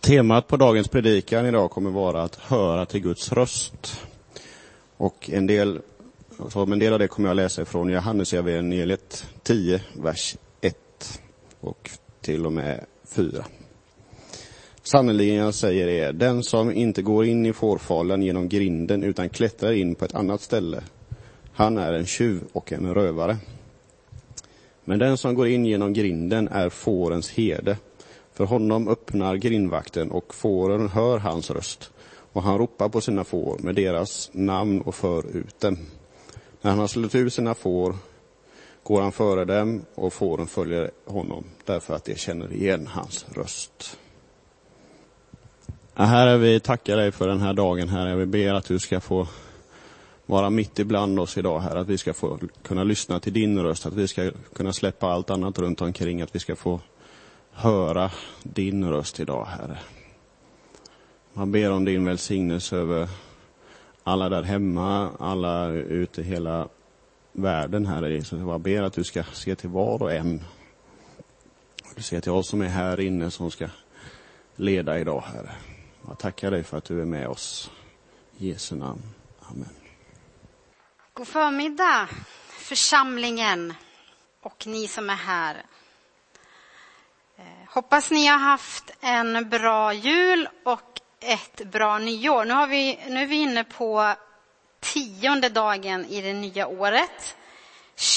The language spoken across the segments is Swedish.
Temat på dagens predikan idag kommer vara att höra till Guds röst. Och en del, som en del av det kommer jag läsa ifrån Johannesevangeliet 10, vers 1 och till och med 4. Sannerligen jag säger er, den som inte går in i fårfalen genom grinden utan klättrar in på ett annat ställe, han är en tjuv och en rövare. Men den som går in genom grinden är fårens herde. För honom öppnar grindvakten och fåren hör hans röst och han ropar på sina får med deras namn och för ut dem. När han har släppt ut sina får går han före dem och fåren följer honom därför att de känner igen hans röst. Ja, herre, vi tackar dig för den här dagen, Herre. Vi ber att du ska få vara mitt ibland oss idag, här, att vi ska få kunna lyssna till din röst, att vi ska kunna släppa allt annat runt omkring, att vi ska få höra din röst idag, Herre. Man ber om din välsignelse över alla där hemma, alla ute i hela världen, Herre Jesus. Jag ber att du ska se till var och en. Du ser till oss som är här inne som ska leda idag, Herre. Jag tackar dig för att du är med oss. I Jesu namn. Amen. God förmiddag, församlingen och ni som är här. Hoppas ni har haft en bra jul och ett bra nyår. Nu, har vi, nu är vi inne på tionde dagen i det nya året,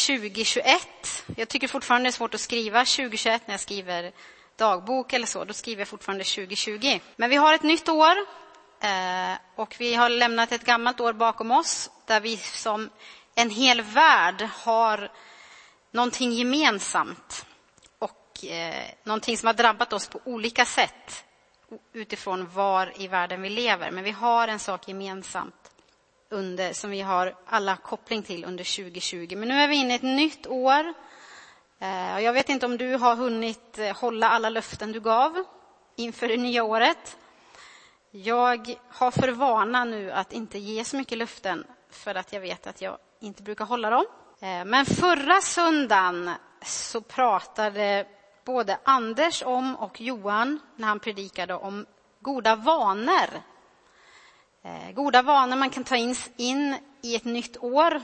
2021. Jag tycker fortfarande det är svårt att skriva 2021 när jag skriver dagbok eller så. Då skriver jag fortfarande 2020. Men vi har ett nytt år eh, och vi har lämnat ett gammalt år bakom oss där vi som en hel värld har någonting gemensamt och eh, någonting som har drabbat oss på olika sätt utifrån var i världen vi lever. Men vi har en sak gemensamt under, som vi har alla koppling till under 2020. Men nu är vi inne i ett nytt år. Eh, jag vet inte om du har hunnit eh, hålla alla löften du gav inför det nya året. Jag har för vana nu att inte ge så mycket löften för att jag vet att jag inte brukar hålla dem. Eh, men förra söndagen så pratade både Anders om och Johan när han predikade om goda vanor. Eh, goda vanor man kan ta in i ett nytt år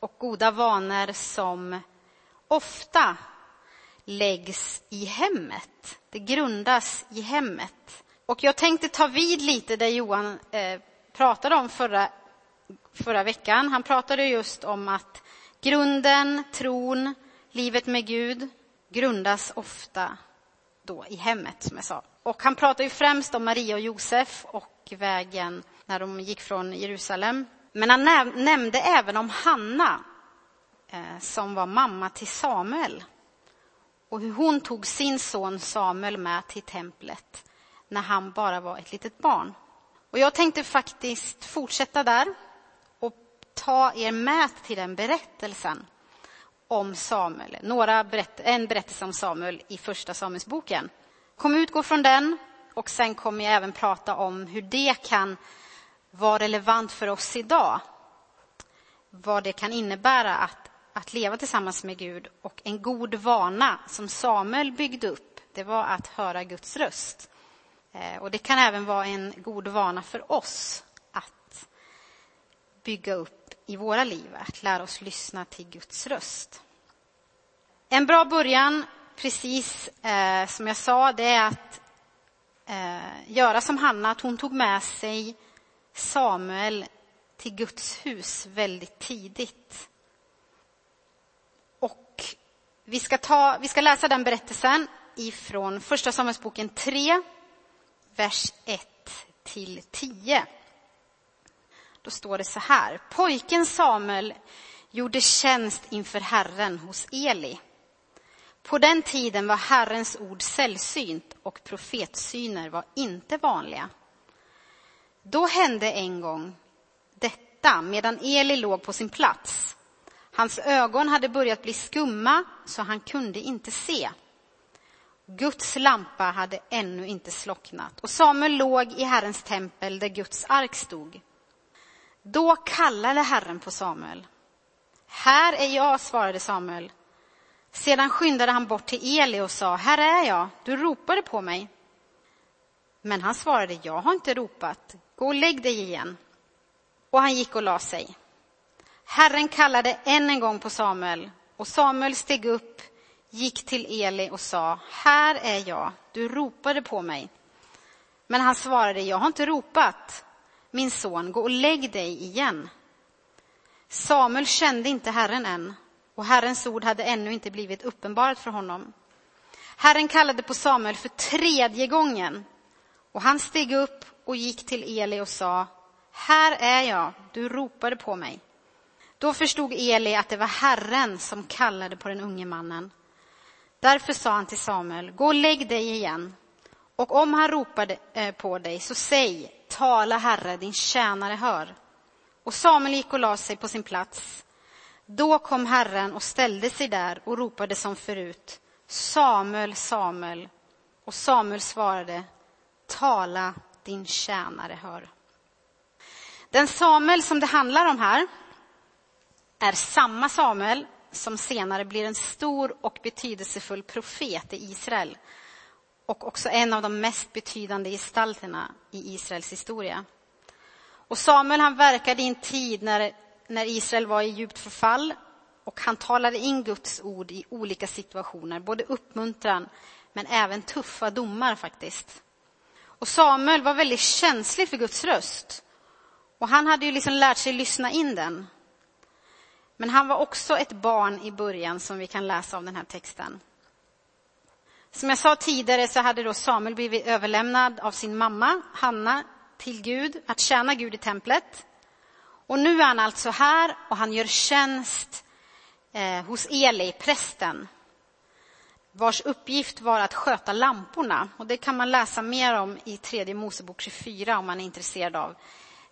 och goda vanor som ofta läggs i hemmet. Det grundas i hemmet. Och jag tänkte ta vid lite där Johan eh, pratade om förra, förra veckan. Han pratade just om att grunden, tron, livet med Gud grundas ofta då i hemmet, som jag sa. Och han pratar ju främst om Maria och Josef och vägen när de gick från Jerusalem. Men han nämnde även om Hanna, eh, som var mamma till Samuel och hur hon tog sin son Samuel med till templet när han bara var ett litet barn. Och jag tänkte faktiskt fortsätta där och ta er med till den berättelsen om Samuel. Några berätt en berättelse om Samuel i första Samuelsboken. Kom utgå från den och sen kommer jag även prata om hur det kan vara relevant för oss idag. Vad det kan innebära att, att leva tillsammans med Gud och en god vana som Samuel byggde upp, det var att höra Guds röst. Eh, och det kan även vara en god vana för oss att bygga upp i våra liv, att lära oss lyssna till Guds röst. En bra början, precis eh, som jag sa, det är att eh, göra som Hanna, att hon tog med sig Samuel till Guds hus väldigt tidigt. Och vi ska, ta, vi ska läsa den berättelsen ifrån Första Samuelsboken 3, vers 1 till 10. Då står det så här. Pojken Samuel gjorde tjänst inför Herren hos Eli. På den tiden var Herrens ord sällsynt och profetsyner var inte vanliga. Då hände en gång detta medan Eli låg på sin plats. Hans ögon hade börjat bli skumma så han kunde inte se. Guds lampa hade ännu inte slocknat och Samuel låg i Herrens tempel där Guds ark stod. Då kallade Herren på Samuel. Här är jag, svarade Samuel. Sedan skyndade han bort till Eli och sa, här är jag, du ropade på mig. Men han svarade, jag har inte ropat. Gå och lägg dig igen. Och han gick och la sig. Herren kallade än en gång på Samuel och Samuel steg upp, gick till Eli och sa, här är jag, du ropade på mig. Men han svarade, jag har inte ropat. Min son, gå och lägg dig igen. Samuel kände inte Herren än och Herrens ord hade ännu inte blivit uppenbarat för honom. Herren kallade på Samuel för tredje gången och han steg upp och gick till Eli och sa, här är jag, du ropade på mig. Då förstod Eli att det var Herren som kallade på den unge mannen. Därför sa han till Samuel, gå och lägg dig igen. Och om han ropade eh, på dig, så säg, tala Herre, din tjänare hör. Och Samuel gick och la sig på sin plats. Då kom Herren och ställde sig där och ropade som förut, Samuel, Samuel. Och Samuel svarade, tala, din tjänare hör. Den Samuel som det handlar om här är samma Samuel som senare blir en stor och betydelsefull profet i Israel och också en av de mest betydande gestalterna i Israels historia. Och Samuel han verkade i en tid när, när Israel var i djupt förfall och han talade in Guds ord i olika situationer, både uppmuntran men även tuffa domar faktiskt. Och Samuel var väldigt känslig för Guds röst. Och han hade ju liksom lärt sig lyssna in den. Men han var också ett barn i början som vi kan läsa av den här texten. Som jag sa tidigare så hade då Samuel blivit överlämnad av sin mamma Hanna till Gud, att tjäna Gud i templet. Och nu är han alltså här och han gör tjänst eh, hos Eli, prästen, vars uppgift var att sköta lamporna. Och det kan man läsa mer om i tredje Mosebok 24 om man är intresserad av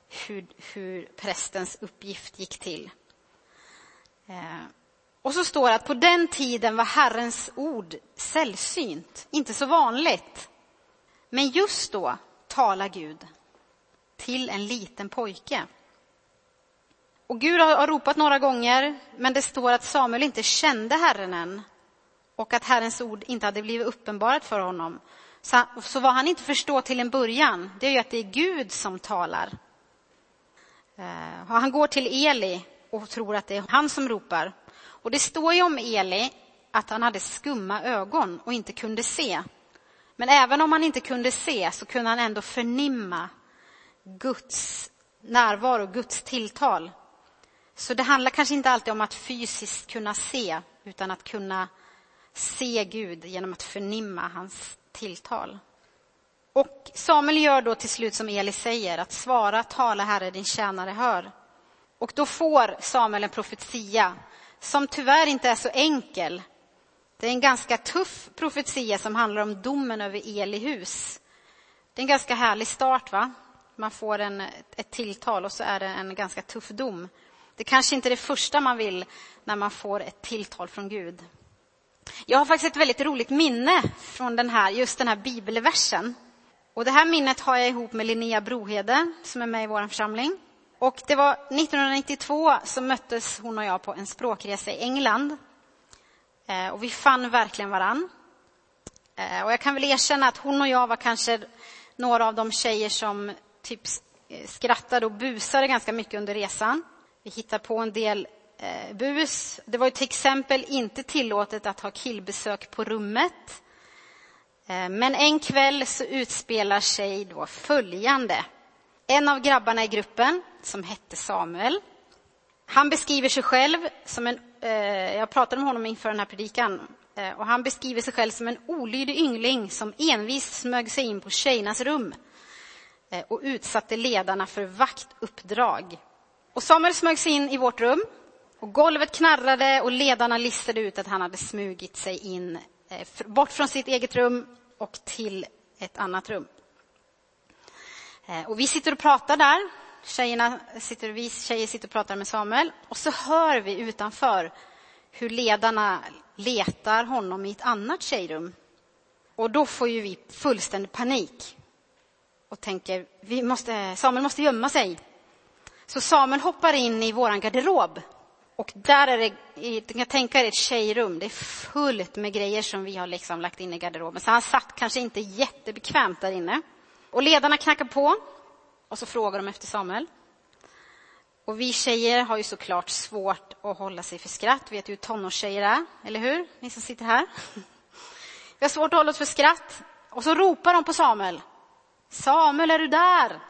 hur, hur prästens uppgift gick till. Eh, och så står det att på den tiden var Herrens ord sällsynt, inte så vanligt. Men just då talar Gud till en liten pojke. Och Gud har ropat några gånger, men det står att Samuel inte kände Herren än och att Herrens ord inte hade blivit uppenbarat för honom. Så, så vad han inte förstår till en början, det är ju att det är Gud som talar. Eh, han går till Eli och tror att det är han som ropar. Och det står ju om Eli att han hade skumma ögon och inte kunde se. Men även om han inte kunde se så kunde han ändå förnimma Guds närvaro, Guds tilltal. Så det handlar kanske inte alltid om att fysiskt kunna se, utan att kunna se Gud genom att förnimma hans tilltal. Och Samuel gör då till slut som Eli säger, att svara, tala Herre, din tjänare hör. Och då får Samuel en profetia som tyvärr inte är så enkel. Det är en ganska tuff profetia som handlar om domen över Elihus. Det är en ganska härlig start, va? Man får en, ett tilltal och så är det en ganska tuff dom. Det kanske inte är det första man vill när man får ett tilltal från Gud. Jag har faktiskt ett väldigt roligt minne från den här, just den här bibelversen. Och det här minnet har jag ihop med Linnea Brohede som är med i vår församling. Och det var 1992 som möttes hon och jag på en språkresa i England. Eh, och vi fann verkligen varann. Eh, och jag kan väl erkänna att hon och jag var kanske några av de tjejer som typ eh, skrattade och busade ganska mycket under resan. Vi hittade på en del bus. Det var ju till exempel inte tillåtet att ha killbesök på rummet. Men en kväll så utspelar sig då följande. En av grabbarna i gruppen, som hette Samuel, han beskriver sig själv som en... Eh, jag pratade med honom inför den här predikan. Eh, och han beskriver sig själv som en olydig yngling som envist smög sig in på tjejernas rum eh, och utsatte ledarna för vaktuppdrag. Och Samuel smög sig in i vårt rum och golvet knarrade och ledarna listade ut att han hade smugit sig in eh, bort från sitt eget rum och till ett annat rum. Eh, och vi sitter och pratar där. Tjejerna sitter, vi tjejer sitter och pratar med Samuel. Och så hör vi utanför hur ledarna letar honom i ett annat tjejrum. Och då får ju vi fullständig panik och tänker vi måste, Samuel måste gömma sig. Så Samuel hoppar in i vår garderob. Och där är det, jag kan tänka er ett tjejrum, det är fullt med grejer som vi har liksom lagt in i garderoben. Så han satt kanske inte jättebekvämt där inne. Och ledarna knackar på och så frågar de efter Samuel. Och vi tjejer har ju såklart svårt att hålla sig för skratt. Vet ju hur tonårstjejer är, eller hur? Ni som sitter här. Vi har svårt att hålla oss för skratt. Och så ropar de på Samuel. Samuel, är du där?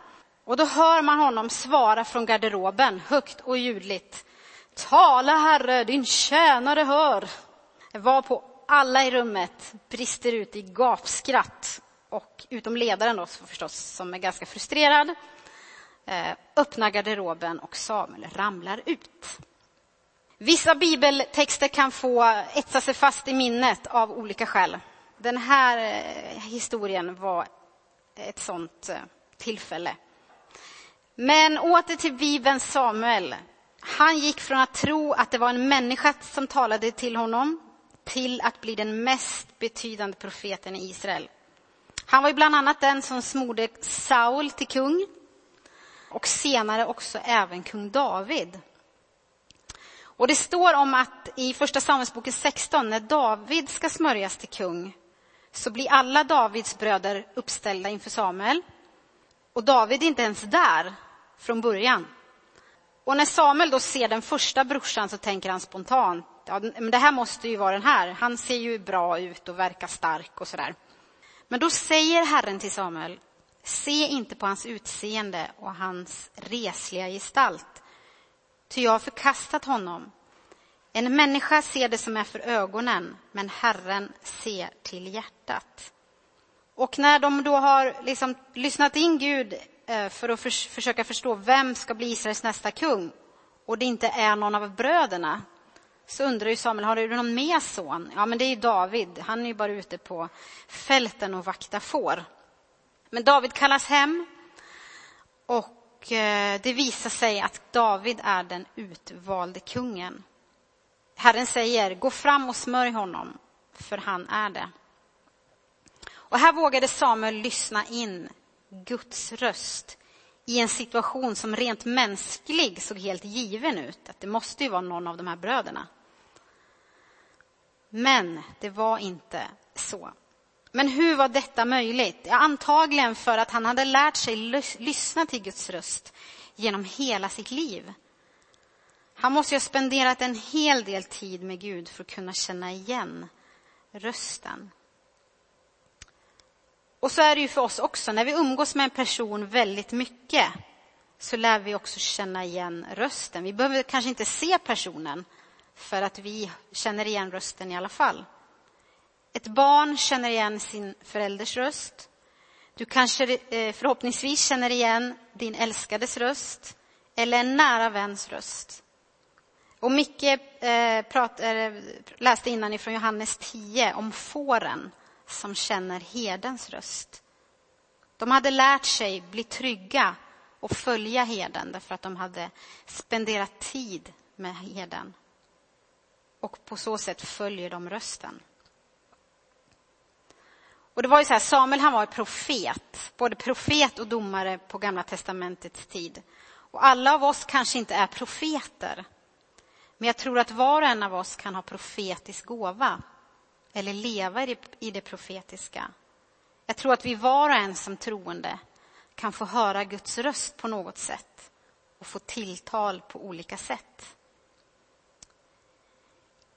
Och då hör man honom svara från garderoben, högt och ljudligt. Tala, Herre, din tjänare hör. Var på alla i rummet brister ut i gapskratt. Och utom ledaren då, förstås, som är ganska frustrerad, eh, öppnar garderoben och Samuel ramlar ut. Vissa bibeltexter kan få etsa sig fast i minnet av olika skäl. Den här eh, historien var ett sånt eh, tillfälle. Men åter till bibeln Samuel. Han gick från att tro att det var en människa som talade till honom till att bli den mest betydande profeten i Israel. Han var ju bland annat den som smorde Saul till kung och senare också även kung David. Och det står om att i första Samuelsboken 16, när David ska smörjas till kung, så blir alla Davids bröder uppställda inför Samuel. Och David är inte ens där från början. Och när Samuel då ser den första brorsan så tänker han spontant, ja, men det här måste ju vara den här. Han ser ju bra ut och verkar stark och sådär. Men då säger Herren till Samuel, se inte på hans utseende och hans resliga gestalt, ty jag har förkastat honom. En människa ser det som är för ögonen, men Herren ser till hjärtat. Och när de då har liksom lyssnat in Gud eh, för att försöka förstå vem ska bli Israels nästa kung och det inte är någon av bröderna så undrar ju Samuel, har du någon mer son? Ja, men det är David. Han är ju bara ute på fälten och vaktar får. Men David kallas hem och eh, det visar sig att David är den utvalde kungen. Herren säger, gå fram och smörj honom, för han är det. Och här vågade Samuel lyssna in Guds röst i en situation som rent mänsklig såg helt given ut. Att det måste ju vara någon av de här bröderna. Men det var inte så. Men hur var detta möjligt? Ja, antagligen för att han hade lärt sig lyssna till Guds röst genom hela sitt liv. Han måste ha spenderat en hel del tid med Gud för att kunna känna igen rösten. Och så är det ju för oss också. När vi umgås med en person väldigt mycket så lär vi också känna igen rösten. Vi behöver kanske inte se personen för att vi känner igen rösten i alla fall. Ett barn känner igen sin förälders röst. Du kanske eh, förhoppningsvis känner igen din älskades röst eller en nära väns röst. Och Micke eh, prat, eh, läste innan ifrån Johannes 10 om fåren som känner herdens röst. De hade lärt sig bli trygga och följa herden därför att de hade spenderat tid med herden. Och på så sätt följer de rösten. Och det var ju så här, Samuel han var profet, både profet och domare på Gamla testamentets tid. Och alla av oss kanske inte är profeter. Men jag tror att var och en av oss kan ha profetisk gåva eller leva i det profetiska. Jag tror att vi var och en som troende kan få höra Guds röst på något sätt och få tilltal på olika sätt.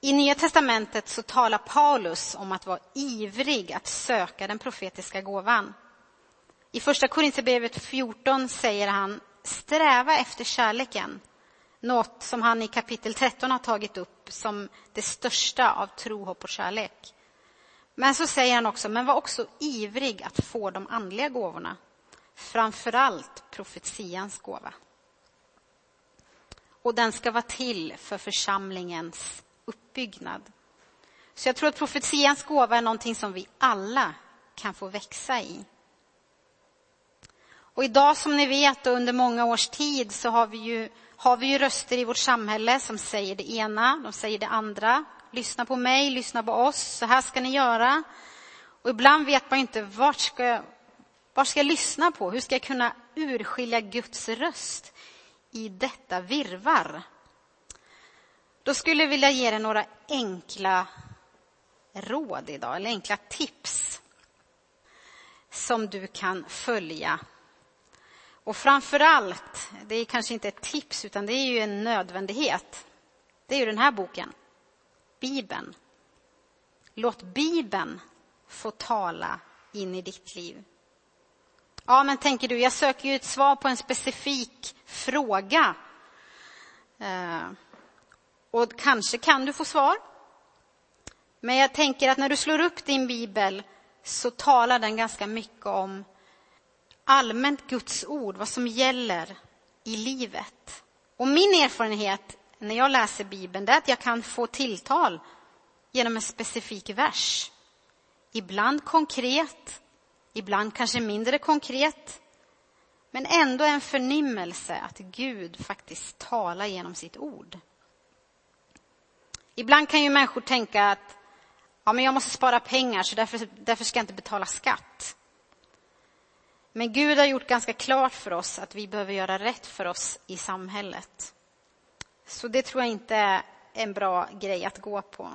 I Nya testamentet så talar Paulus om att vara ivrig att söka den profetiska gåvan. I första Korinthierbrevet 14 säger han sträva efter kärleken något som han i kapitel 13 har tagit upp som det största av tro, hopp och kärlek. Men så säger han också, men var också ivrig att få de andliga gåvorna. Framför allt profetians gåva. Och den ska vara till för församlingens uppbyggnad. Så jag tror att profetians gåva är någonting som vi alla kan få växa i. Och idag som ni vet och under många års tid så har vi ju har vi ju röster i vårt samhälle som säger det ena, de säger det andra. Lyssna på mig, lyssna på oss, så här ska ni göra. Och ibland vet man inte vart ska jag, vart ska jag lyssna på? Hur ska jag kunna urskilja Guds röst i detta virvar? Då skulle jag vilja ge er några enkla råd idag, eller enkla tips. som du kan följa. Och framför allt, det är kanske inte ett tips utan det är ju en nödvändighet. Det är ju den här boken, Bibeln. Låt Bibeln få tala in i ditt liv. Ja, men tänker du, jag söker ju ett svar på en specifik fråga. Eh, och kanske kan du få svar. Men jag tänker att när du slår upp din bibel så talar den ganska mycket om allmänt Guds ord, vad som gäller i livet. Och min erfarenhet när jag läser Bibeln är att jag kan få tilltal genom en specifik vers. Ibland konkret, ibland kanske mindre konkret. Men ändå en förnimmelse att Gud faktiskt talar genom sitt ord. Ibland kan ju människor tänka att ja, men jag måste spara pengar så därför, därför ska jag inte betala skatt. Men Gud har gjort ganska klart för oss att vi behöver göra rätt för oss i samhället. Så det tror jag inte är en bra grej att gå på.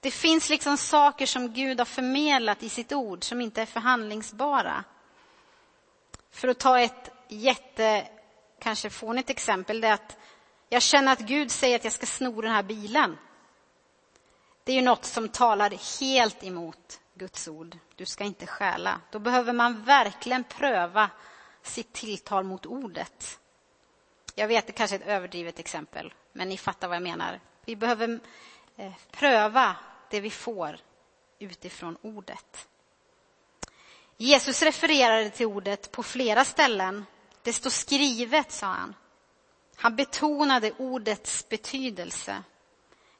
Det finns liksom saker som Gud har förmedlat i sitt ord som inte är förhandlingsbara. För att ta ett jätte, kanske fånigt exempel, det är att jag känner att Gud säger att jag ska sno den här bilen. Det är ju något som talar helt emot Guds ord. Du ska inte stjäla. Då behöver man verkligen pröva sitt tilltal mot ordet. Jag vet, det kanske är ett överdrivet exempel, men ni fattar vad jag menar. Vi behöver eh, pröva det vi får utifrån ordet. Jesus refererade till ordet på flera ställen. Det står skrivet, sa han. Han betonade ordets betydelse.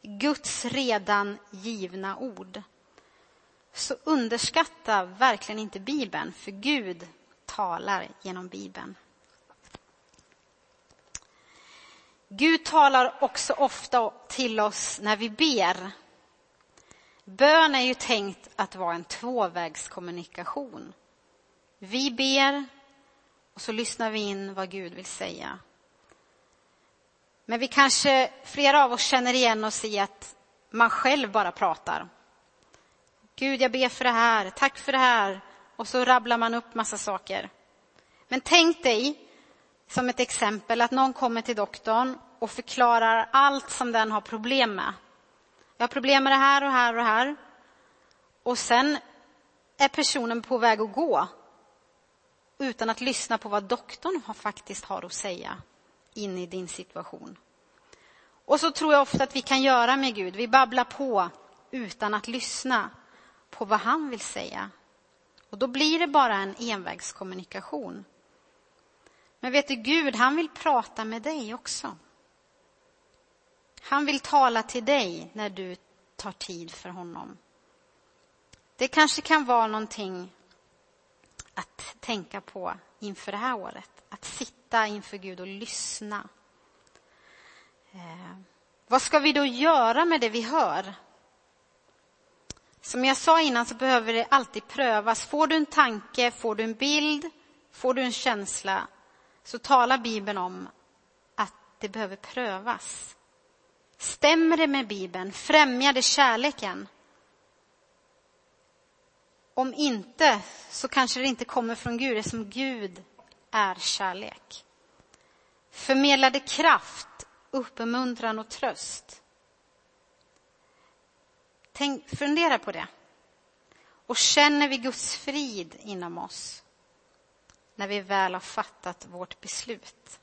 Guds redan givna ord. Så underskatta verkligen inte Bibeln, för Gud talar genom Bibeln. Gud talar också ofta till oss när vi ber. Bön är ju tänkt att vara en tvåvägskommunikation. Vi ber och så lyssnar vi in vad Gud vill säga. Men vi kanske, flera av oss känner igen oss i att man själv bara pratar. Gud, jag ber för det här, tack för det här. Och så rabblar man upp massa saker. Men tänk dig, som ett exempel, att någon kommer till doktorn och förklarar allt som den har problem med. Jag har problem med det här och här och här. Och sen är personen på väg att gå utan att lyssna på vad doktorn faktiskt har att säga in i din situation. Och så tror jag ofta att vi kan göra med Gud. Vi babblar på utan att lyssna på vad han vill säga. Och då blir det bara en envägskommunikation. Men vet du, Gud, han vill prata med dig också. Han vill tala till dig när du tar tid för honom. Det kanske kan vara någonting att tänka på inför det här året. Att sitta inför Gud och lyssna. Eh, vad ska vi då göra med det vi hör? Som jag sa innan så behöver det alltid prövas. Får du en tanke, får du en bild, får du en känsla så talar Bibeln om att det behöver prövas. Stämmer det med Bibeln? Främjar det kärleken? Om inte, så kanske det inte kommer från Gud, eftersom Gud är kärlek. Förmedlar det kraft, uppmuntran och tröst? Tänk, fundera på det. Och känner vi Guds frid inom oss när vi väl har fattat vårt beslut?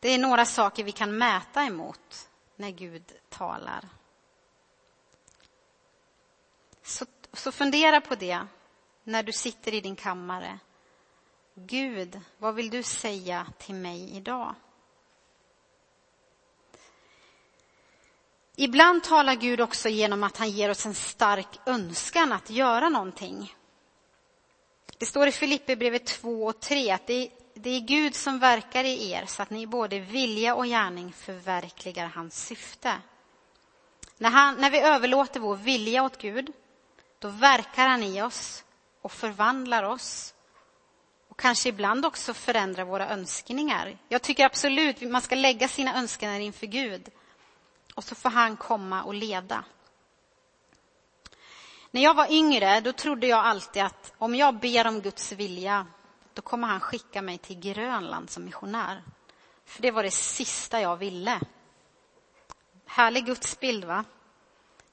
Det är några saker vi kan mäta emot när Gud talar. Så, så fundera på det när du sitter i din kammare. Gud, vad vill du säga till mig idag? Ibland talar Gud också genom att han ger oss en stark önskan att göra någonting. Det står i Filipperbrevet 2 och 3 att det, det är Gud som verkar i er så att ni både vilja och gärning förverkligar hans syfte. När, han, när vi överlåter vår vilja åt Gud, då verkar han i oss och förvandlar oss och kanske ibland också förändra våra önskningar. Jag tycker absolut att man ska lägga sina önskningar inför Gud och så får han komma och leda. När jag var yngre då trodde jag alltid att om jag ber om Guds vilja då kommer han skicka mig till Grönland som missionär. För det var det sista jag ville. Härlig gudsbild va?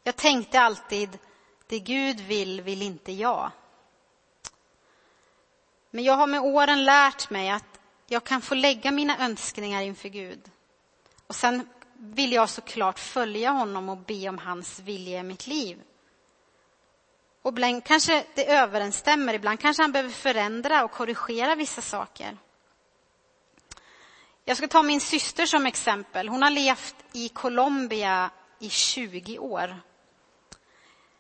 Jag tänkte alltid, det Gud vill, vill inte jag. Men jag har med åren lärt mig att jag kan få lägga mina önskningar inför Gud. Och sen vill jag såklart följa honom och be om hans vilja i mitt liv. Och ibland kanske det överensstämmer, ibland kanske han behöver förändra och korrigera vissa saker. Jag ska ta min syster som exempel. Hon har levt i Colombia i 20 år.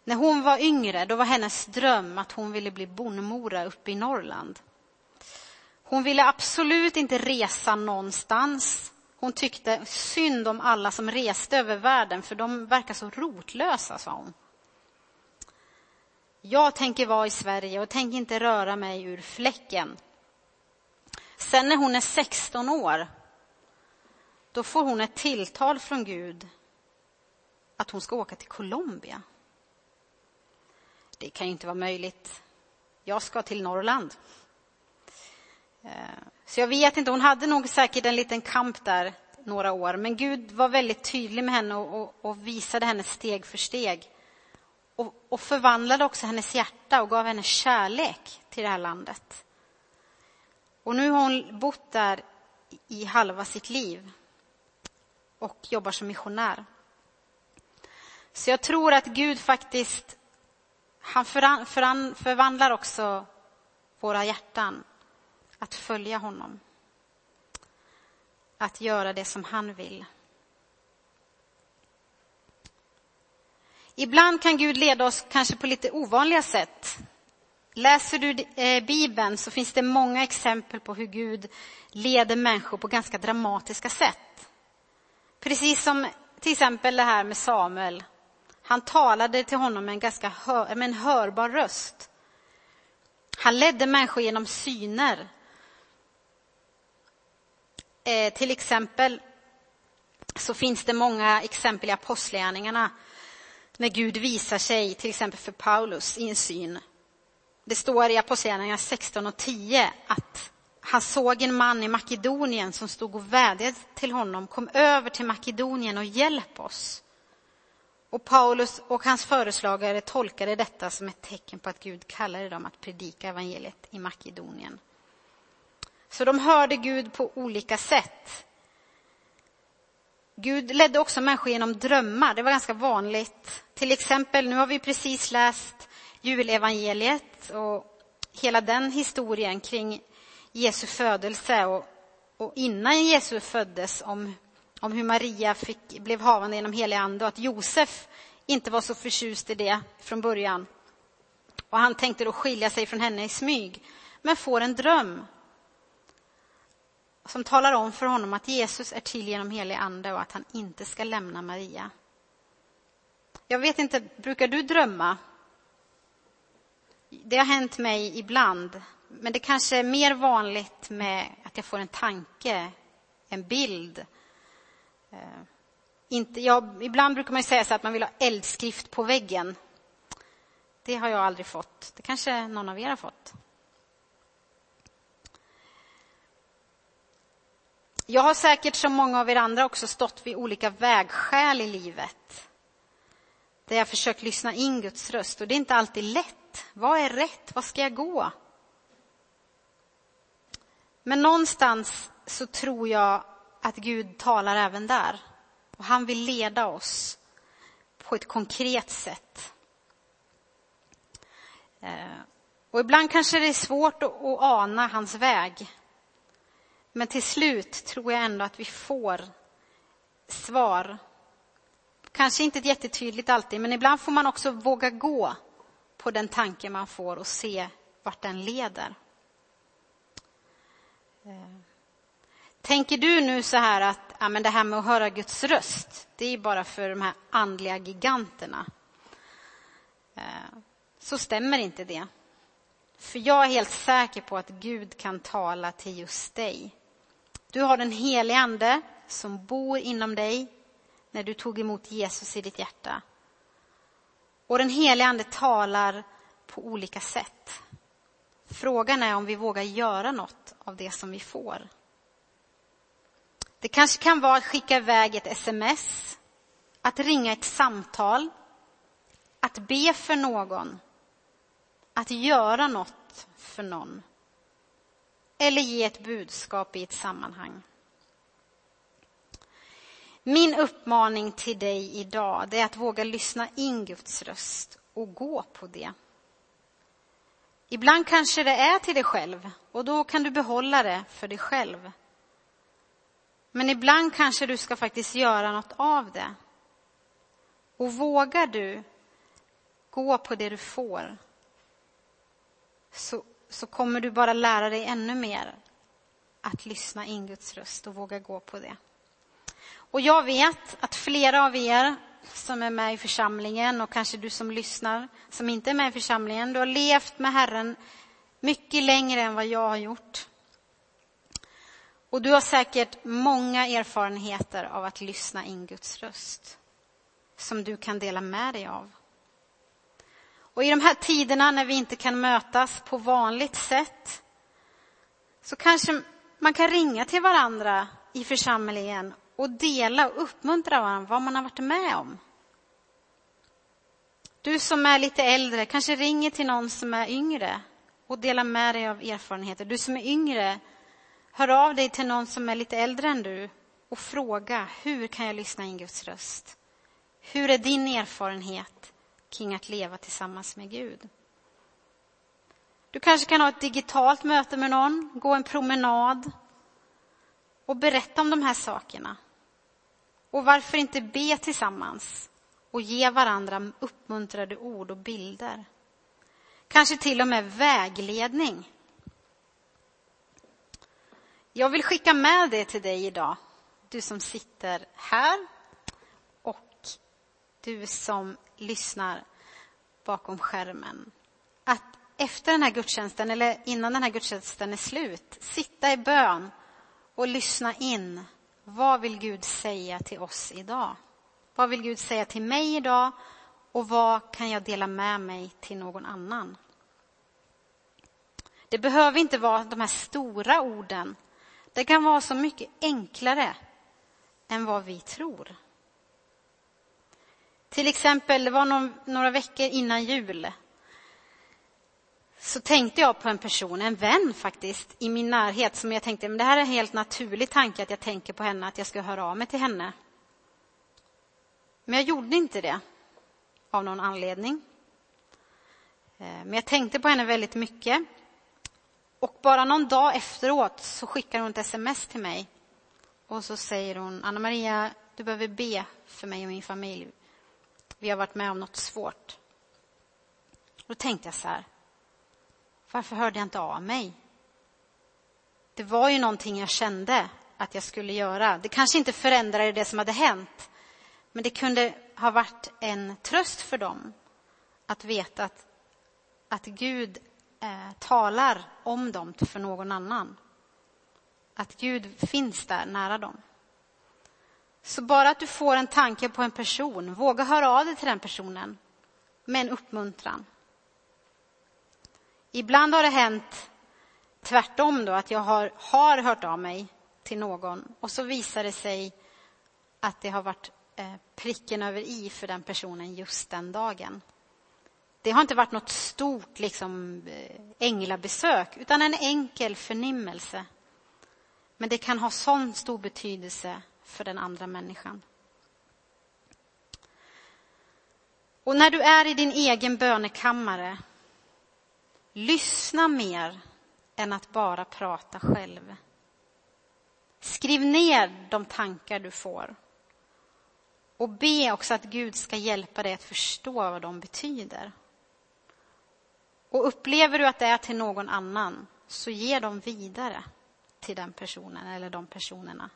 När hon var yngre då var hennes dröm att hon ville bli bondmora uppe i Norrland. Hon ville absolut inte resa någonstans. Hon tyckte synd om alla som reste över världen för de verkar så rotlösa, sa hon. Jag tänker vara i Sverige och tänker inte röra mig ur fläcken. Sen när hon är 16 år, då får hon ett tilltal från Gud att hon ska åka till Colombia. Det kan ju inte vara möjligt. Jag ska till Norrland. Eh, så jag vet inte, hon hade nog säkert en liten kamp där några år, men Gud var väldigt tydlig med henne och, och, och visade henne steg för steg. Och, och, förvandlade också hennes hjärta och gav henne kärlek till det här landet. Och nu har hon bott där i halva sitt liv och jobbar som missionär. Så jag tror att Gud faktiskt, han förvandlar också våra hjärtan att följa honom. Att göra det som han vill. Ibland kan Gud leda oss kanske på lite ovanliga sätt. Läser du eh, Bibeln så finns det många exempel på hur Gud leder människor på ganska dramatiska sätt. Precis som till exempel det här med Samuel. Han talade till honom med en ganska hör, med en hörbar röst. Han ledde människor genom syner. Eh, till exempel så finns det många exempel i apostlagärningarna när Gud visar sig, till exempel för Paulus, i en syn. Det står i Apostlagärningarna 16 och 10 att han såg en man i Makedonien som stod och vädjade till honom. Kom över till Makedonien och hjälp oss. Och Paulus och hans föreslagare tolkade detta som ett tecken på att Gud kallade dem att predika evangeliet i Makedonien. Så de hörde Gud på olika sätt. Gud ledde också människor genom drömmar. Det var ganska vanligt. Till exempel, nu har vi precis läst julevangeliet och hela den historien kring Jesu födelse och, och innan Jesus föddes om, om hur Maria fick, blev havande genom helig ande och att Josef inte var så förtjust i det från början. Och han tänkte då skilja sig från henne i smyg, men får en dröm som talar om för honom att Jesus är till genom helig ande och att han inte ska lämna Maria. Jag vet inte, brukar du drömma? Det har hänt mig ibland, men det kanske är mer vanligt med att jag får en tanke, en bild. Eh, inte, ja, ibland brukar man säga så att man vill ha eldskrift på väggen. Det har jag aldrig fått. Det kanske någon av er har fått. Jag har säkert som många av er andra också stått vid olika vägskäl i livet. Där jag försökt lyssna in Guds röst och det är inte alltid lätt. Vad är rätt? Vad ska jag gå? Men någonstans så tror jag att Gud talar även där. Och han vill leda oss på ett konkret sätt. Eh, och ibland kanske det är svårt att ana hans väg. Men till slut tror jag ändå att vi får svar. Kanske inte jättetydligt alltid, men ibland får man också våga gå på den tanke man får och se vart den leder. Eh, Tänker du nu så här att ja, men det här med att höra Guds röst, det är bara för de här andliga giganterna. Eh, så stämmer inte det. För jag är helt säker på att Gud kan tala till just dig. Du har den helige Ande som bor inom dig när du tog emot Jesus i ditt hjärta. Och den helige ande talar på olika sätt. Frågan är om vi vågar göra något av det som vi får. Det kanske kan vara att skicka iväg ett sms, att ringa ett samtal, att be för någon, att göra något för någon eller ge ett budskap i ett sammanhang. Min uppmaning till dig idag är att våga lyssna in Guds röst och gå på det. Ibland kanske det är till dig själv och då kan du behålla det för dig själv. Men ibland kanske du ska faktiskt göra något av det. Och vågar du gå på det du får så, så kommer du bara lära dig ännu mer att lyssna in Guds röst och våga gå på det. Och jag vet att flera av er som är med i församlingen och kanske du som lyssnar som inte är med i församlingen, du har levt med Herren mycket längre än vad jag har gjort. Och du har säkert många erfarenheter av att lyssna in Guds röst som du kan dela med dig av. Och i de här tiderna när vi inte kan mötas på vanligt sätt så kanske man kan ringa till varandra i församlingen och dela och uppmuntra varandra vad man har varit med om. Du som är lite äldre kanske ringer till någon som är yngre och delar med dig av erfarenheter. Du som är yngre, hör av dig till någon som är lite äldre än du och fråga hur kan jag lyssna in Guds röst? Hur är din erfarenhet kring att leva tillsammans med Gud? Du kanske kan ha ett digitalt möte med någon, gå en promenad och berätta om de här sakerna. Och varför inte be tillsammans och ge varandra uppmuntrade ord och bilder? Kanske till och med vägledning. Jag vill skicka med det till dig idag, du som sitter här och du som lyssnar bakom skärmen. Att efter den här gudstjänsten, eller innan den här gudstjänsten är slut, sitta i bön och lyssna in. Vad vill Gud säga till oss idag? Vad vill Gud säga till mig idag? Och vad kan jag dela med mig till någon annan? Det behöver inte vara de här stora orden. Det kan vara så mycket enklare än vad vi tror. Till exempel, det var några veckor innan jul så tänkte jag på en person, en vän faktiskt, i min närhet som jag tänkte, men det här är en helt naturlig tanke att jag tänker på henne, att jag ska höra av mig till henne. Men jag gjorde inte det av någon anledning. Eh, men jag tänkte på henne väldigt mycket. Och bara någon dag efteråt så skickar hon ett sms till mig. Och så säger hon, Anna Maria, du behöver be för mig och min familj. Vi har varit med om något svårt. Då tänkte jag så här, varför hörde jag inte av mig? Det var ju någonting jag kände att jag skulle göra. Det kanske inte förändrade det som hade hänt, men det kunde ha varit en tröst för dem att veta att, att Gud eh, talar om dem för någon annan. Att Gud finns där nära dem. Så bara att du får en tanke på en person, våga höra av dig till den personen med en uppmuntran. Ibland har det hänt tvärtom då, att jag har, har hört av mig till någon och så visar det sig att det har varit eh, pricken över i för den personen just den dagen. Det har inte varit något stort liksom, eh, änglabesök utan en enkel förnimmelse. Men det kan ha sån stor betydelse för den andra människan. Och när du är i din egen bönekammare Lyssna mer än att bara prata själv. Skriv ner de tankar du får. Och be också att Gud ska hjälpa dig att förstå vad de betyder. Och upplever du att det är till någon annan, så ge dem vidare till den personen eller de personerna.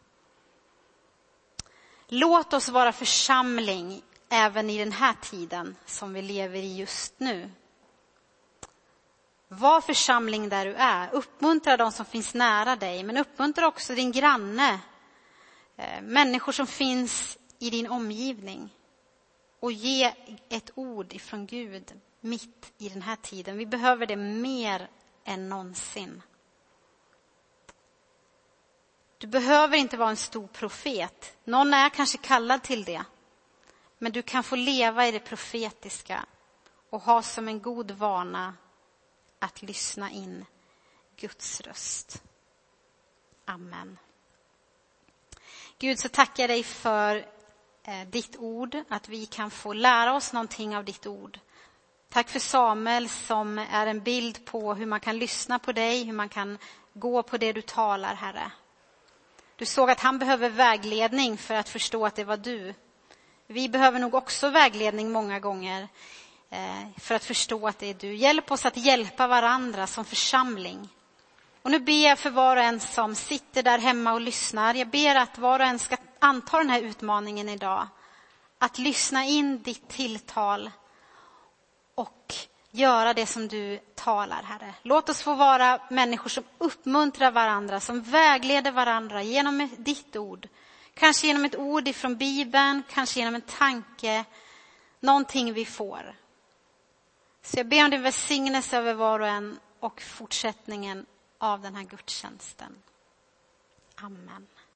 Låt oss vara församling även i den här tiden som vi lever i just nu. Var församling där du är. Uppmuntra de som finns nära dig, men uppmuntra också din granne. Eh, människor som finns i din omgivning. och ge ett ord ifrån Gud mitt i den här tiden. Vi behöver det mer än någonsin. Du behöver inte vara en stor profet. Någon är kanske kallad till det. Men du kan få leva i det profetiska och ha som en god vana att lyssna in Guds röst. Amen. Gud, så tackar jag dig för eh, ditt ord, att vi kan få lära oss någonting av ditt ord. Tack för Samuel som är en bild på hur man kan lyssna på dig, hur man kan gå på det du talar, Herre. Du såg att han behöver vägledning för att förstå att det var du. Vi behöver nog också vägledning många gånger eh, för att förstå att det är du. Hjälp oss att hjälpa varandra som församling. Och nu ber jag för var och en som sitter där hemma och lyssnar. Jag ber att var och en ska anta den här utmaningen idag. Att lyssna in ditt tilltal och göra det som du talar, Herre. Låt oss få vara människor som uppmuntrar varandra, som vägleder varandra genom ditt ord. Kanske genom ett ord ifrån Bibeln, kanske genom en tanke, någonting vi får. Så jag ber om din välsignelse över var och en och fortsättningen av den här gudstjänsten. Amen.